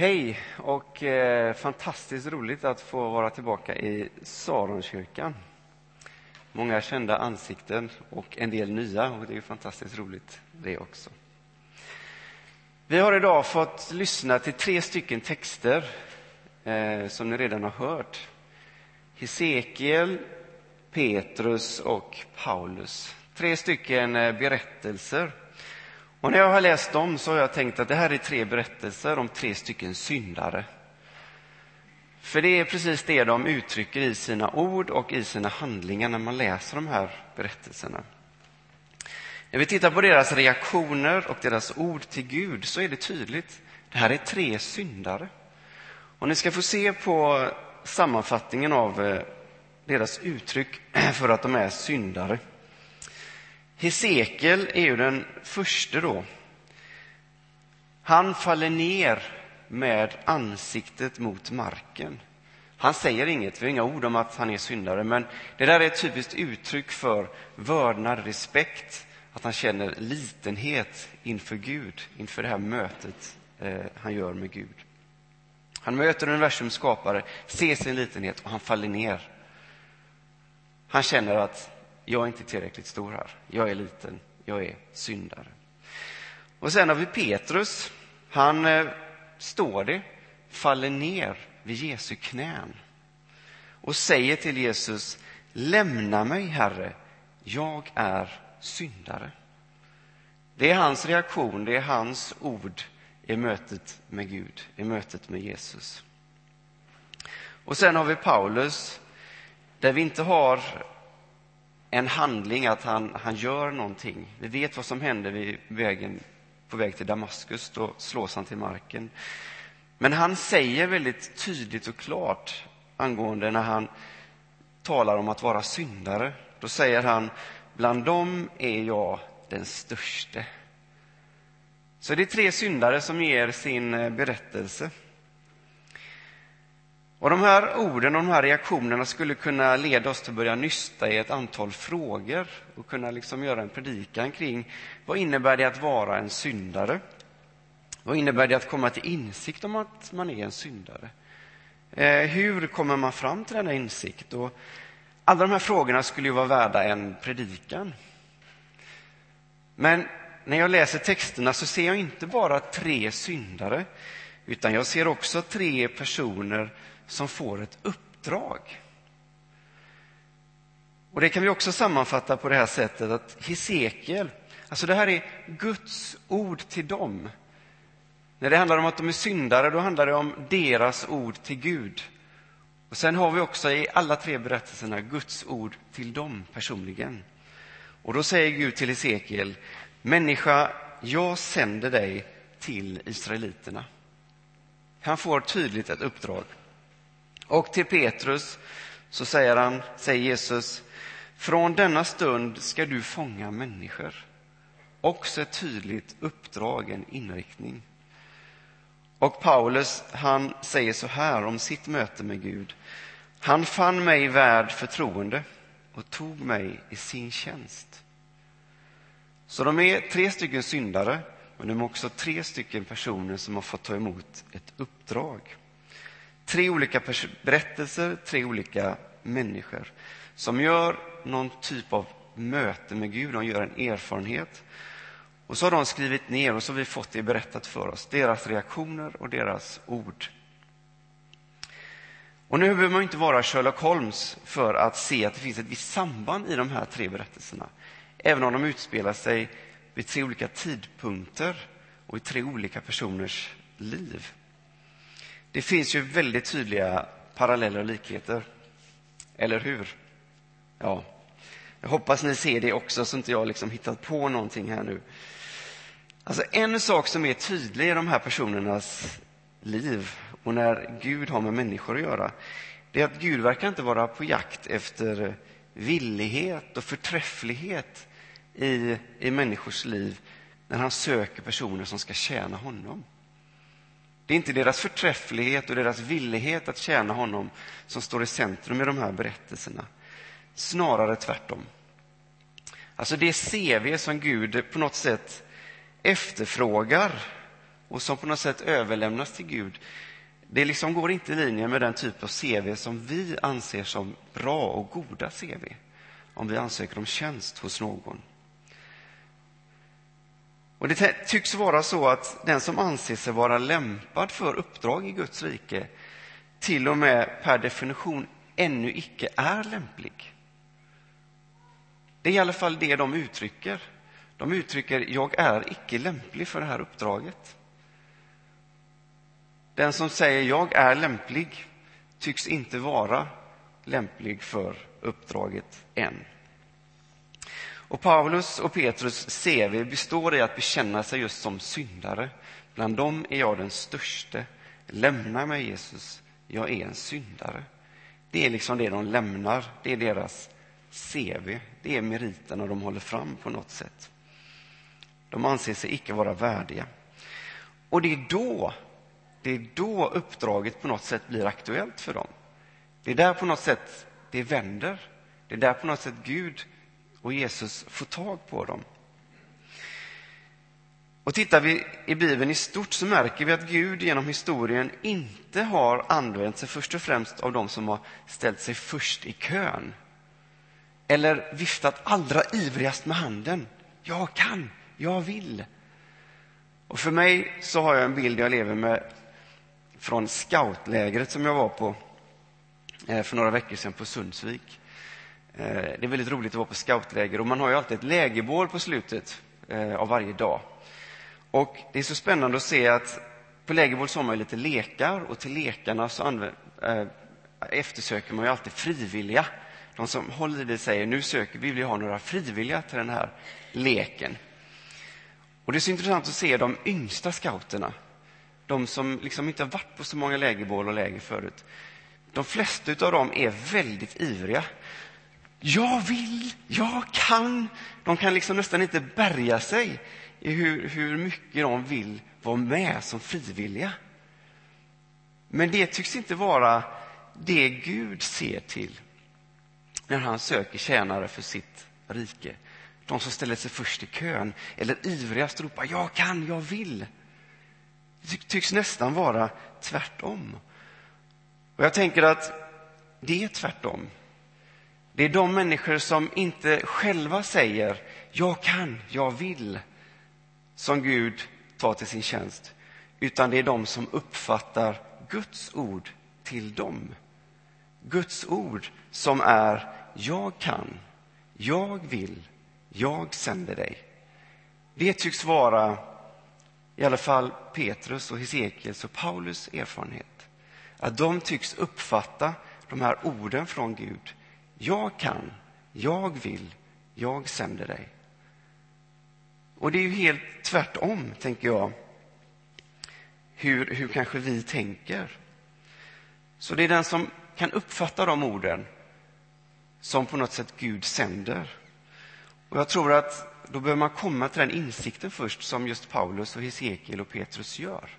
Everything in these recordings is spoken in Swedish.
Hej och eh, fantastiskt roligt att få vara tillbaka i Saronkyrkan. Många kända ansikten och en del nya och det är fantastiskt roligt det också. Vi har idag fått lyssna till tre stycken texter eh, som ni redan har hört. Hesekiel, Petrus och Paulus. Tre stycken eh, berättelser och när jag har läst dem så har jag tänkt att det här är tre berättelser om tre stycken syndare. För det är precis det de uttrycker i sina ord och i sina handlingar när man läser de här berättelserna. När vi tittar på deras reaktioner och deras ord till Gud så är det tydligt. Det här är tre syndare. Och ni ska få se på sammanfattningen av eh, deras uttryck för att de är syndare. Hesekiel är ju den första då. Han faller ner med ansiktet mot marken. Han säger inget, vi har inga ord om att han är syndare, men det där är ett typiskt uttryck för vördnad, respekt, att han känner litenhet inför Gud, inför det här mötet eh, han gör med Gud. Han möter universums skapare, ser sin litenhet och han faller ner. Han känner att jag är inte tillräckligt stor här. Jag är liten. Jag är syndare. Och sen har vi Petrus. Han eh, står det, faller ner vid Jesu knän och säger till Jesus, lämna mig, Herre, jag är syndare. Det är hans reaktion, det är hans ord i mötet med Gud, i mötet med Jesus. Och sen har vi Paulus, där vi inte har en handling, att han, han gör någonting. Vi vet vad som händer vid vägen, på väg till Damaskus. Då slås han till marken. Men han säger väldigt tydligt och klart angående när han talar om att vara syndare. Då säger han, bland dem är jag den störste. Så det är tre syndare som ger sin eh, berättelse. Och De här orden och de här reaktionerna skulle kunna leda oss till att börja nysta i ett antal frågor och kunna liksom göra en predikan kring vad innebär det att vara en syndare? Vad innebär det att komma till insikt om att man är en syndare? Eh, hur kommer man fram till denna insikt? Och alla de här frågorna skulle ju vara värda en predikan. Men när jag läser texterna så ser jag inte bara tre syndare utan jag ser också tre personer som får ett uppdrag. Och Det kan vi också sammanfatta på det här sättet att Hesekiel, alltså det här är Guds ord till dem. När det handlar om att de är syndare, då handlar det om deras ord till Gud. Och Sen har vi också i alla tre berättelserna Guds ord till dem personligen. Och då säger Gud till Hesekiel, människa, jag sänder dig till israeliterna. Han får tydligt ett uppdrag. Och till Petrus så säger, han, säger Jesus, från denna stund ska du fånga människor. Också ett tydligt uppdrag, en inriktning. Och Paulus, han säger så här om sitt möte med Gud. Han fann mig värd förtroende och tog mig i sin tjänst. Så de är tre stycken syndare, men de är också tre stycken personer som har fått ta emot ett uppdrag. Tre olika berättelser, tre olika människor som gör någon typ av möte med Gud, de gör en erfarenhet. Och så har de skrivit ner och så har vi fått det berättat för oss, deras reaktioner och deras ord. Och nu behöver man inte vara Sherlock Holmes för att se att det finns ett visst samband i de här tre berättelserna. Även om de utspelar sig vid tre olika tidpunkter och i tre olika personers liv. Det finns ju väldigt tydliga paralleller och likheter. Eller hur? Ja. Jag hoppas ni ser det också, så inte jag liksom hittat på någonting här nu. Alltså en sak som är tydlig i de här personernas liv och när Gud har med människor att göra, det är att Gud verkar inte vara på jakt efter villighet och förträfflighet i, i människors liv när han söker personer som ska tjäna honom. Det är inte deras förträfflighet och deras villighet att tjäna honom som står i centrum i de här berättelserna. Snarare tvärtom. Alltså det CV som Gud på något sätt efterfrågar och som på något sätt överlämnas till Gud, det liksom går inte i linje med den typ av CV som vi anser som bra och goda CV om vi ansöker om tjänst hos någon. Och Det tycks vara så att den som anser sig vara lämpad för uppdrag i Guds rike till och med per definition ännu icke är lämplig. Det är i alla fall det de uttrycker. De uttrycker jag är icke lämplig för det här uppdraget. Den som säger jag är lämplig tycks inte vara lämplig för uppdraget än. Och Paulus och Petrus CV består i att bekänna sig just som syndare. Bland dem är jag den störste. Lämna mig, Jesus, jag är en syndare. Det är liksom det de lämnar, det är deras CV. Det är meriterna de håller fram på något sätt. De anser sig icke vara värdiga. Och det är då, det är då uppdraget på något sätt blir aktuellt för dem. Det är där på något sätt det vänder. Det är där på något sätt Gud och Jesus får tag på dem. Och tittar vi i Bibeln i stort så märker vi att Gud genom historien inte har använt sig först och främst av de som har ställt sig först i kön. Eller viftat allra ivrigast med handen. Jag kan, jag vill. Och för mig så har jag en bild jag lever med från scoutlägret som jag var på eh, för några veckor sedan på Sundsvik. Eh, det är väldigt roligt att vara på scoutläger och man har ju alltid ett lägerbål på slutet eh, av varje dag. Och det är så spännande att se att på lägerbål så har man lite lekar och till lekarna så använder, eh, eftersöker man ju alltid frivilliga. De som håller i det säger nu söker vi vill ha några frivilliga till den här leken. Och Det är så intressant att se de yngsta scouterna. De som liksom inte har varit på så många lägerbål och läger förut. De flesta av dem är väldigt ivriga. Jag vill, jag kan. De kan liksom nästan inte bärga sig i hur, hur mycket de vill vara med som frivilliga. Men det tycks inte vara det Gud ser till när han söker tjänare för sitt rike. De som ställer sig först i kön eller ivrigast ropar jag kan, jag vill. Det tycks nästan vara tvärtom. Och jag tänker att det är tvärtom. Det är de människor som inte själva säger jag kan, jag vill som Gud tar till sin tjänst, utan det är de som uppfattar Guds ord till dem. Guds ord som är jag kan, jag vill, jag sänder dig. Det tycks vara i alla fall Petrus och Hesekiels och Paulus erfarenhet. Att de tycks uppfatta de här orden från Gud. Jag kan, jag vill, jag sänder dig. Och det är ju helt tvärtom, tänker jag, hur, hur kanske vi tänker. Så det är den som kan uppfatta de orden som på något sätt Gud sänder. Och jag tror att då behöver man komma till den insikten först som just Paulus, och Hesekiel och Petrus gör.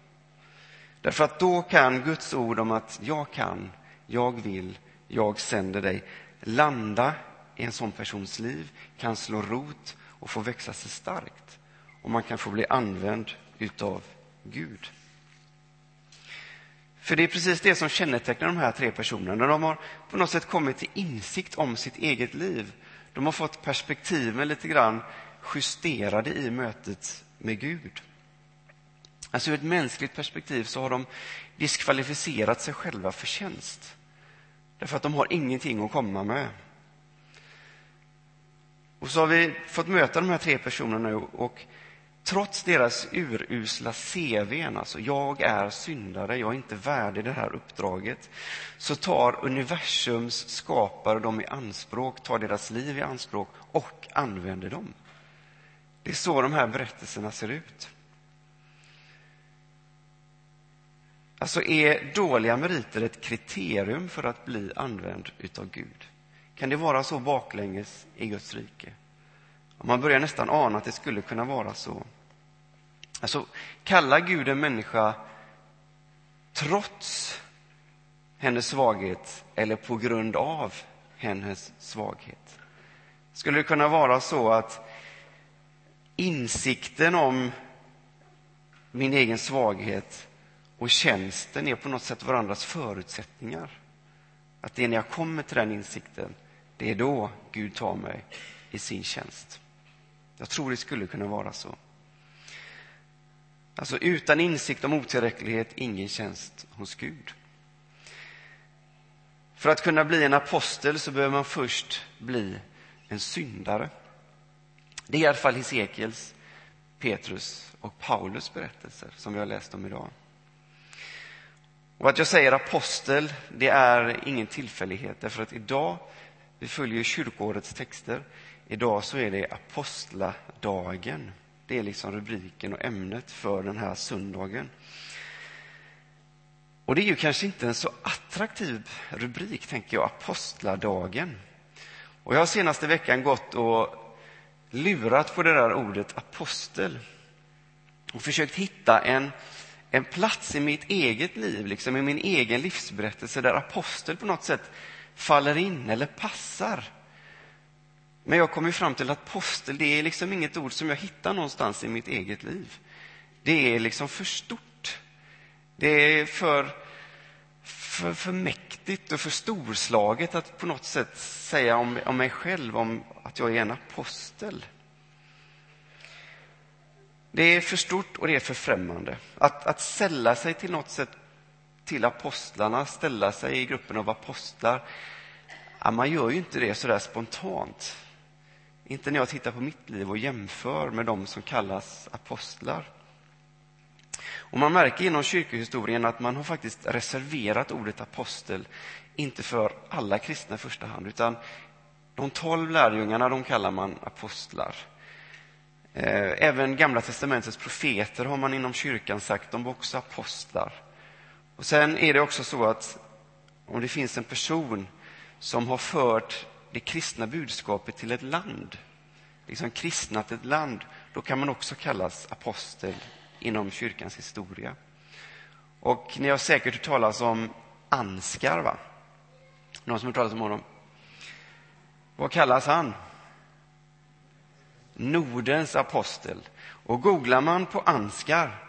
Därför att då kan Guds ord om att jag kan, jag vill, jag sänder dig landa i en sån persons liv, kan slå rot och få växa sig starkt. Och man kan få bli använd utav Gud. För det är precis det som kännetecknar de här tre personerna. De har på något sätt kommit till insikt om sitt eget liv. De har fått perspektiven lite grann justerade i mötet med Gud. Alltså ur ett mänskligt perspektiv så har de diskvalificerat sig själva för tjänst. Därför att de har ingenting att komma med. Och så har vi fått möta de här tre personerna och trots deras urusla CV, alltså jag är syndare, jag är inte värdig det här uppdraget, så tar universums skapare dem i anspråk, tar deras liv i anspråk och använder dem. Det är så de här berättelserna ser ut. Alltså är dåliga meriter ett kriterium för att bli använd utav Gud? Kan det vara så baklänges i Guds rike? Man börjar nästan ana att det skulle kunna vara så. Alltså, kallar Gud en människa trots hennes svaghet eller på grund av hennes svaghet? Skulle det kunna vara så att insikten om min egen svaghet och tjänsten är på något sätt varandras förutsättningar. Att det är när jag kommer till den insikten, det är då Gud tar mig i sin tjänst. Jag tror det skulle kunna vara så. Alltså utan insikt om otillräcklighet, ingen tjänst hos Gud. För att kunna bli en apostel så behöver man först bli en syndare. Det är i alla fall Hesekiels, Petrus och Paulus berättelser som vi har läst om idag. Och att jag säger apostel, det är ingen tillfällighet därför att idag, vi följer kyrkoårets texter, idag så är det apostladagen. Det är liksom rubriken och ämnet för den här söndagen. Och det är ju kanske inte en så attraktiv rubrik, tänker jag, apostladagen. Och jag har senaste veckan gått och lurat på det där ordet apostel och försökt hitta en, en plats i mitt eget liv, liksom i min egen livsberättelse där apostel på något sätt faller in eller passar. Men jag kommer fram till att apostel, det är liksom inget ord som jag hittar någonstans i mitt eget liv. Det är liksom för stort. Det är för, för, för mäktigt och för storslaget att på något sätt säga om, om mig själv om att jag är en apostel. Det är för stort och det är för främmande. Att, att sälla sig till något sätt till apostlarna, ställa sig i gruppen av apostlar, ja, man gör ju inte det så där spontant. Inte när jag tittar på mitt liv och jämför med de som kallas apostlar. Och man märker inom kyrkohistorien att man har faktiskt reserverat ordet apostel, inte för alla kristna i första hand, utan de tolv lärjungarna de kallar man apostlar. Eh, även Gamla testamentets profeter har man inom kyrkan sagt, de var också apostlar. Och sen är det också så att om det finns en person som har fört det kristna budskapet till ett land, liksom kristnat ett land, då kan man också kallas apostel inom kyrkans historia. Och ni har säkert hört talas om Anskar, va? Någon som har hört talas om honom? Vad kallas han? Nordens apostel. Och googlar man på Anskar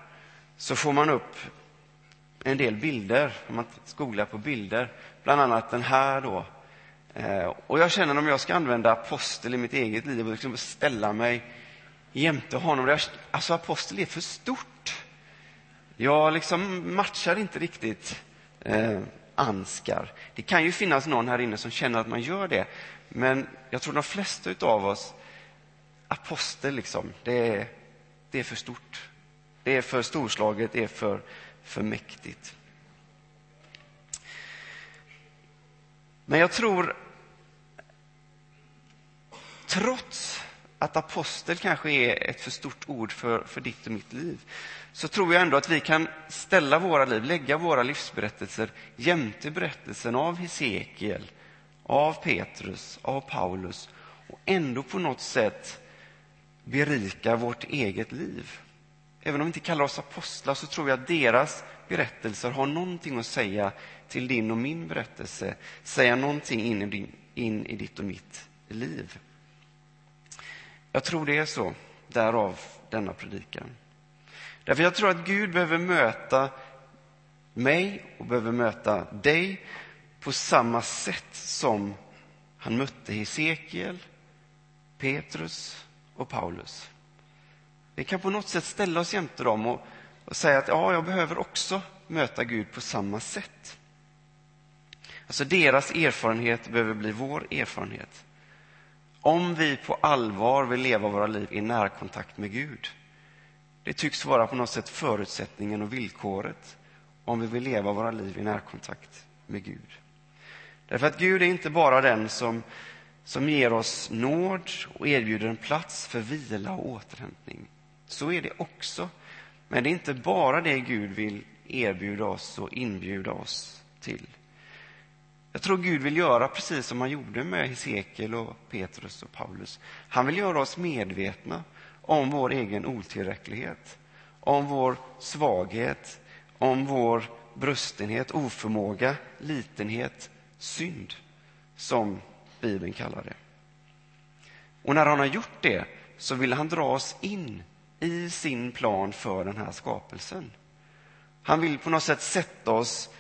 så får man upp en del bilder, om man googlar på bilder, bland annat den här då. Eh, och jag känner om jag ska använda apostel i mitt eget liv och liksom ställa mig jämte honom. Alltså apostel är för stort. Jag liksom matchar inte riktigt eh, Anskar. Det kan ju finnas någon här inne som känner att man gör det. Men jag tror de flesta av oss, apostel liksom, det är, det är för stort. Det är för storslaget, det är för, för mäktigt. Men jag tror, trots att apostel kanske är ett för stort ord för, för ditt och mitt liv, så tror jag ändå att vi kan ställa våra liv, lägga våra livsberättelser jämte berättelsen av Hesekiel, av Petrus, av Paulus och ändå på något sätt berika vårt eget liv. Även om vi inte kallar oss apostlar så tror jag att deras berättelser har någonting att säga till din och min berättelse, säga någonting in i, din, in i ditt och mitt liv. Jag tror det är så, därav denna predikan. Därför jag tror att Gud behöver möta mig och behöver möta dig på samma sätt som han mötte Hesekiel, Petrus och Paulus. Vi kan på något sätt ställa oss jämte dem och, och säga att ja, jag behöver också möta Gud på samma sätt. Alltså deras erfarenhet behöver bli vår erfarenhet. Om vi på allvar vill leva våra liv i närkontakt med Gud. Det tycks vara på något sätt förutsättningen och villkoret om vi vill leva våra liv i närkontakt med Gud. Därför att Gud är inte bara den som, som ger oss nåd och erbjuder en plats för vila och återhämtning. Så är det också. Men det är inte bara det Gud vill erbjuda oss och inbjuda oss till. Jag tror Gud vill göra precis som han gjorde med Hesekiel och Petrus och Paulus. Han vill göra oss medvetna om vår egen otillräcklighet, om vår svaghet, om vår brustenhet, oförmåga, litenhet, synd, som Bibeln kallar det. Och när han har gjort det så vill han dra oss in i sin plan för den här skapelsen. Han vill på något sätt sätta oss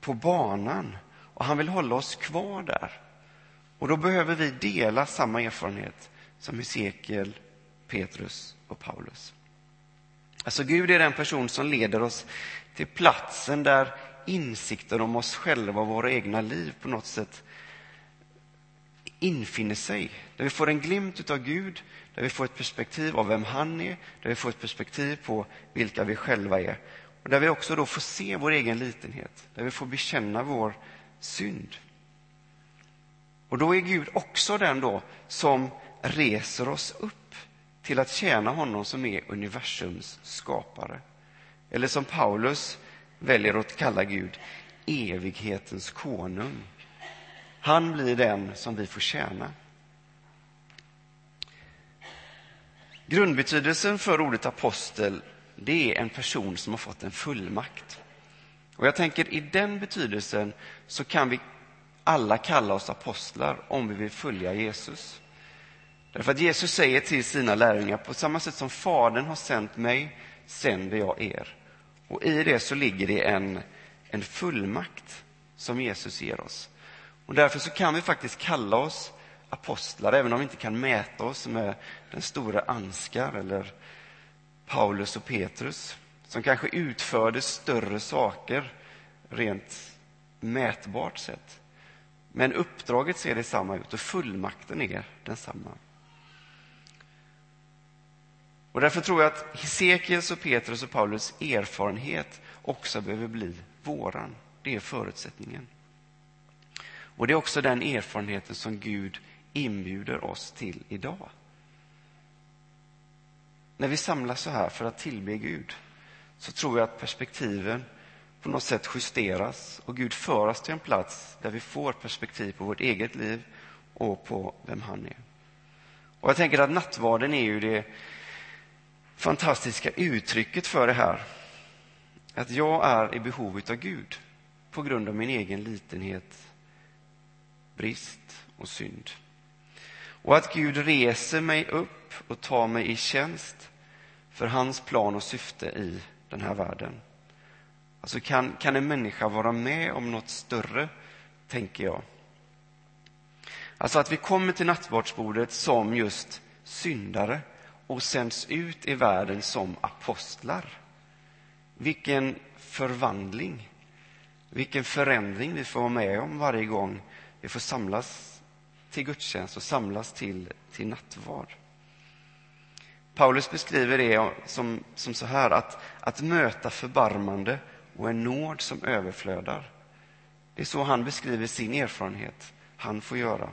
på banan och han vill hålla oss kvar där. Och då behöver vi dela samma erfarenhet som Hesekiel, Petrus och Paulus. Alltså Gud är den person som leder oss till platsen där insikten om oss själva och våra egna liv på något sätt infinner sig. Där vi får en glimt av Gud, där vi får ett perspektiv av vem han är, där vi får ett perspektiv på vilka vi själva är. Och där vi också då får se vår egen litenhet, där vi får bekänna vår synd. Och då är Gud också den då som reser oss upp till att tjäna honom som är universums skapare. Eller som Paulus väljer att kalla Gud, evighetens konung. Han blir den som vi får tjäna. Grundbetydelsen för ordet apostel det är en person som har fått en fullmakt. Och jag tänker i den betydelsen så kan vi alla kalla oss apostlar om vi vill följa Jesus. Därför att Jesus säger till sina lärjungar, på samma sätt som Fadern har sänt mig, sänder jag er. Och i det så ligger det en, en fullmakt som Jesus ger oss. Och därför så kan vi faktiskt kalla oss apostlar, även om vi inte kan mäta oss med den stora Anskar eller Paulus och Petrus, som kanske utförde större saker rent mätbart sett. Men uppdraget ser detsamma ut och fullmakten är densamma. Och därför tror jag att Hesekiels och Petrus och Paulus erfarenhet också behöver bli våran. Det är förutsättningen. Och det är också den erfarenheten som Gud inbjuder oss till idag. När vi samlas så här för att tillbe Gud så tror jag att perspektiven på något sätt justeras och Gud för oss till en plats där vi får perspektiv på vårt eget liv och på vem han är. Och Jag tänker att nattvarden är ju det fantastiska uttrycket för det här. Att jag är i behov av Gud på grund av min egen litenhet, brist och synd. Och att Gud reser mig upp och tar mig i tjänst för hans plan och syfte i den här världen. Alltså kan, kan en människa vara med om något större, tänker jag. Alltså att vi kommer till nattvardsbordet som just syndare och sänds ut i världen som apostlar. Vilken förvandling, vilken förändring vi får vara med om varje gång vi får samlas till gudstjänst och samlas till, till nattvard. Paulus beskriver det som, som så här att, att möta förbarmande och en nåd som överflödar. Det är så han beskriver sin erfarenhet han får göra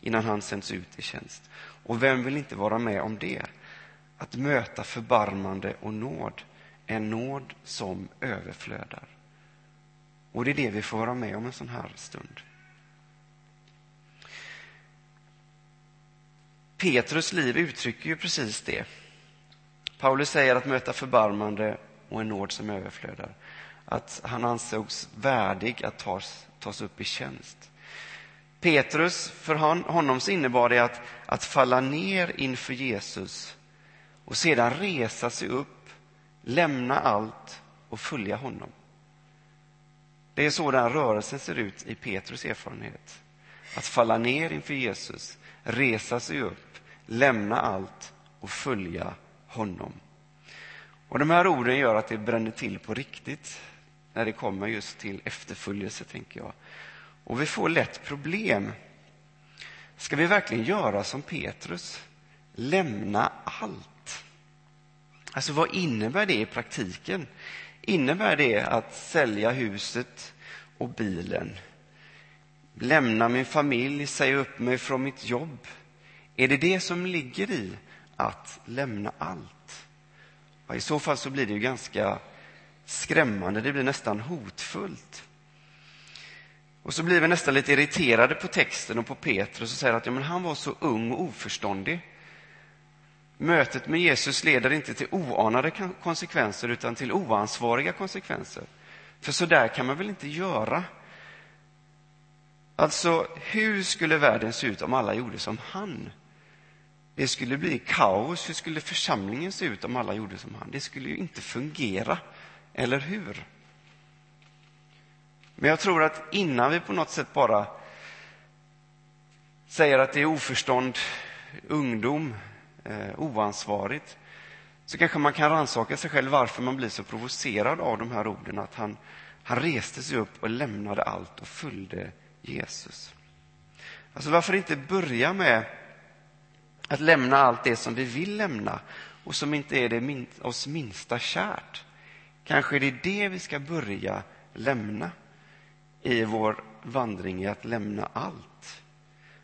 innan han sänds ut i tjänst. Och vem vill inte vara med om det? Att möta förbarmande och nåd, en nåd som överflödar. Och det är det vi får vara med om en sån här stund. Petrus liv uttrycker ju precis det. Paulus säger att möta förbarmande och en nåd som överflödar. Att han ansågs värdig att tas, tas upp i tjänst. Petrus, för honom så innebar det att, att falla ner inför Jesus och sedan resa sig upp, lämna allt och följa honom. Det är så den rörelsen ser ut i Petrus erfarenhet. Att falla ner inför Jesus, resa sig upp, lämna allt och följa honom. Och De här orden gör att det bränner till på riktigt när det kommer just till efterföljelse, tänker jag. Och vi får lätt problem. Ska vi verkligen göra som Petrus? Lämna allt? Alltså, vad innebär det i praktiken? Innebär det att sälja huset och bilen? Lämna min familj, säga upp mig från mitt jobb? Är det det som ligger i att lämna allt? Ja, I så fall så blir det ju ganska skrämmande, det blir nästan hotfullt. Och så blir vi nästan lite irriterade på texten och på Petrus och säger att ja, men han var så ung och oförståndig. Mötet med Jesus leder inte till oanade konsekvenser utan till oansvariga konsekvenser. För så där kan man väl inte göra? Alltså, hur skulle världen se ut om alla gjorde som han? Det skulle bli kaos. Hur skulle församlingen se ut om alla gjorde som han? Det skulle ju inte fungera, eller hur? Men jag tror att innan vi på något sätt bara säger att det är oförstånd, ungdom, eh, oansvarigt, så kanske man kan rannsaka sig själv varför man blir så provocerad av de här orden. Att han, han reste sig upp och lämnade allt och följde Jesus. Alltså varför inte börja med att lämna allt det som vi vill lämna och som inte är det min, oss minsta kärt. Kanske är det det vi ska börja lämna i vår vandring i att lämna allt.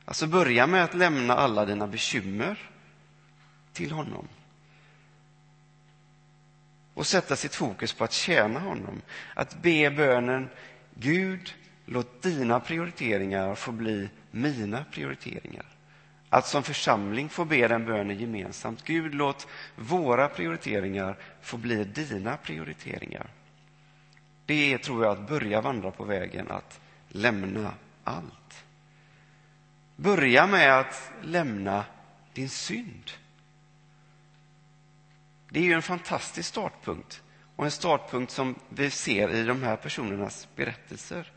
Alltså börja med att lämna alla dina bekymmer till honom och sätta sitt fokus på att tjäna honom. Att be bönen Gud, låt dina prioriteringar få bli mina prioriteringar. Att som församling få be den bönen gemensamt. Gud, låt våra prioriteringar få bli dina prioriteringar. Det är, tror jag, att börja vandra på vägen att lämna allt. Börja med att lämna din synd. Det är ju en fantastisk startpunkt och en startpunkt som vi ser i de här personernas berättelser.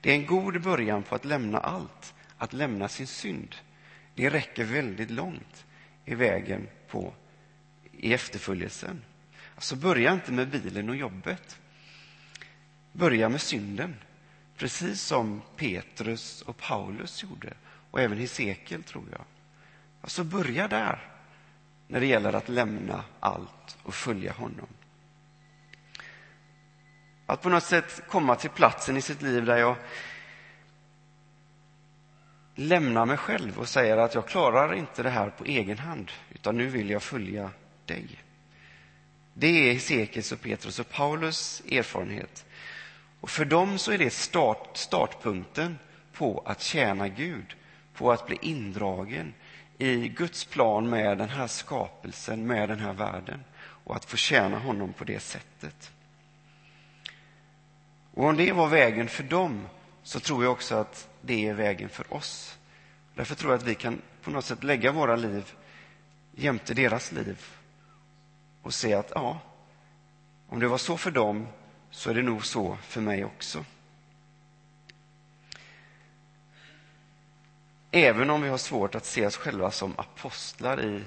Det är en god början på att lämna allt, att lämna sin synd. Det räcker väldigt långt i vägen på, i efterföljelsen. Alltså börja inte med bilen och jobbet. Börja med synden, precis som Petrus och Paulus gjorde och även Hesekiel, tror jag. Alltså börja där när det gäller att lämna allt och följa honom. Att på något sätt komma till platsen i sitt liv där jag lämnar mig själv och säger att jag klarar inte det här på egen hand, utan nu vill jag följa dig. Det är Hesekiels och Petrus och Paulus erfarenhet. Och för dem så är det start, startpunkten på att tjäna Gud, på att bli indragen i Guds plan med den här skapelsen, med den här världen och att få tjäna honom på det sättet. Och om det var vägen för dem så tror jag också att det är vägen för oss. Därför tror jag att vi kan på något sätt lägga våra liv jämte deras liv och se att ja, om det var så för dem så är det nog så för mig också. Även om vi har svårt att se oss själva som apostlar i,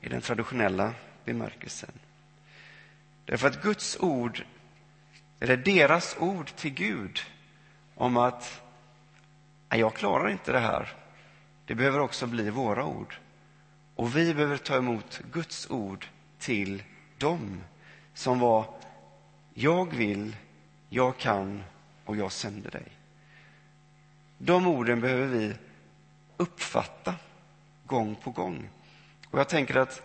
i den traditionella bemärkelsen. Därför att Guds ord, eller deras ord till Gud om att jag klarar inte det här. Det behöver också bli våra ord. Och vi behöver ta emot Guds ord till dem som var jag vill, jag kan och jag sänder dig. De orden behöver vi uppfatta gång på gång. Och jag tänker att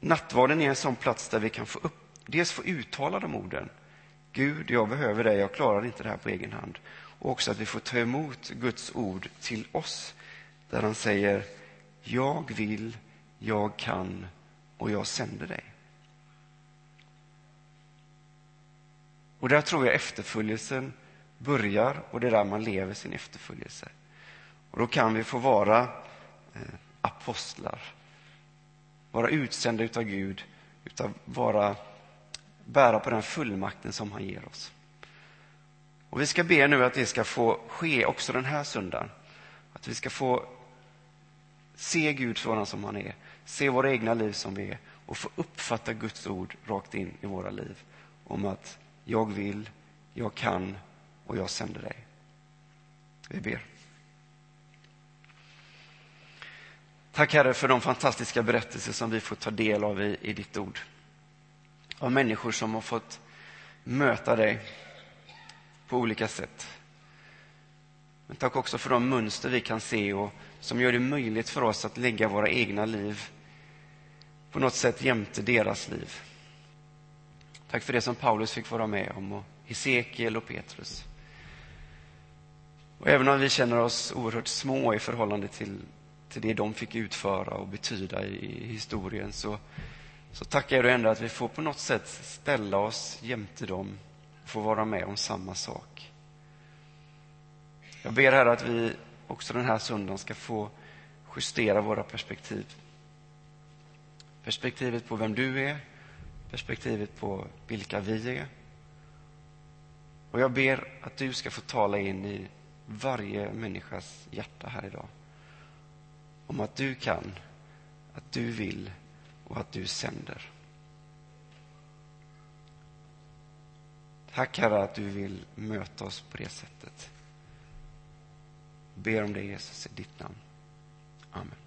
nattvarden är en sån plats där vi kan få upp, dels få uttala de orden. Gud, jag behöver dig, jag klarar inte det här på egen hand. Och också att vi får ta emot Guds ord till oss, där han säger jag vill, jag kan och jag sänder dig. Och där tror jag efterföljelsen börjar och det är där man lever sin efterföljelse. Och då kan vi få vara eh, apostlar, vara utsända utav Gud, utav vara, bära på den fullmakten som han ger oss. Och Vi ska be nu att det ska få ske också den här söndagen. Att vi ska få se Gud sådan som han är, se våra egna liv som vi är och få uppfatta Guds ord rakt in i våra liv om att jag vill, jag kan och jag sänder dig. Vi ber. Tack Herre för de fantastiska berättelser som vi får ta del av i, i ditt ord. Av människor som har fått möta dig på olika sätt. Men tack också för de mönster vi kan se och som gör det möjligt för oss att lägga våra egna liv på något sätt jämte deras liv. Tack för det som Paulus fick vara med om och Hesekiel och Petrus. Och även om vi känner oss oerhört små i förhållande till till det de fick utföra och betyda i historien så, så tackar jag dig ändå att vi får på något sätt ställa oss jämte dem och få vara med om samma sak. Jag ber här att vi också den här söndagen ska få justera våra perspektiv. Perspektivet på vem du är, perspektivet på vilka vi är. Och jag ber att du ska få tala in i varje människas hjärta här idag. Om att du kan, att du vill och att du sänder. Tack Herre att du vill möta oss på det sättet. Ber om det Jesus i ditt namn. Amen.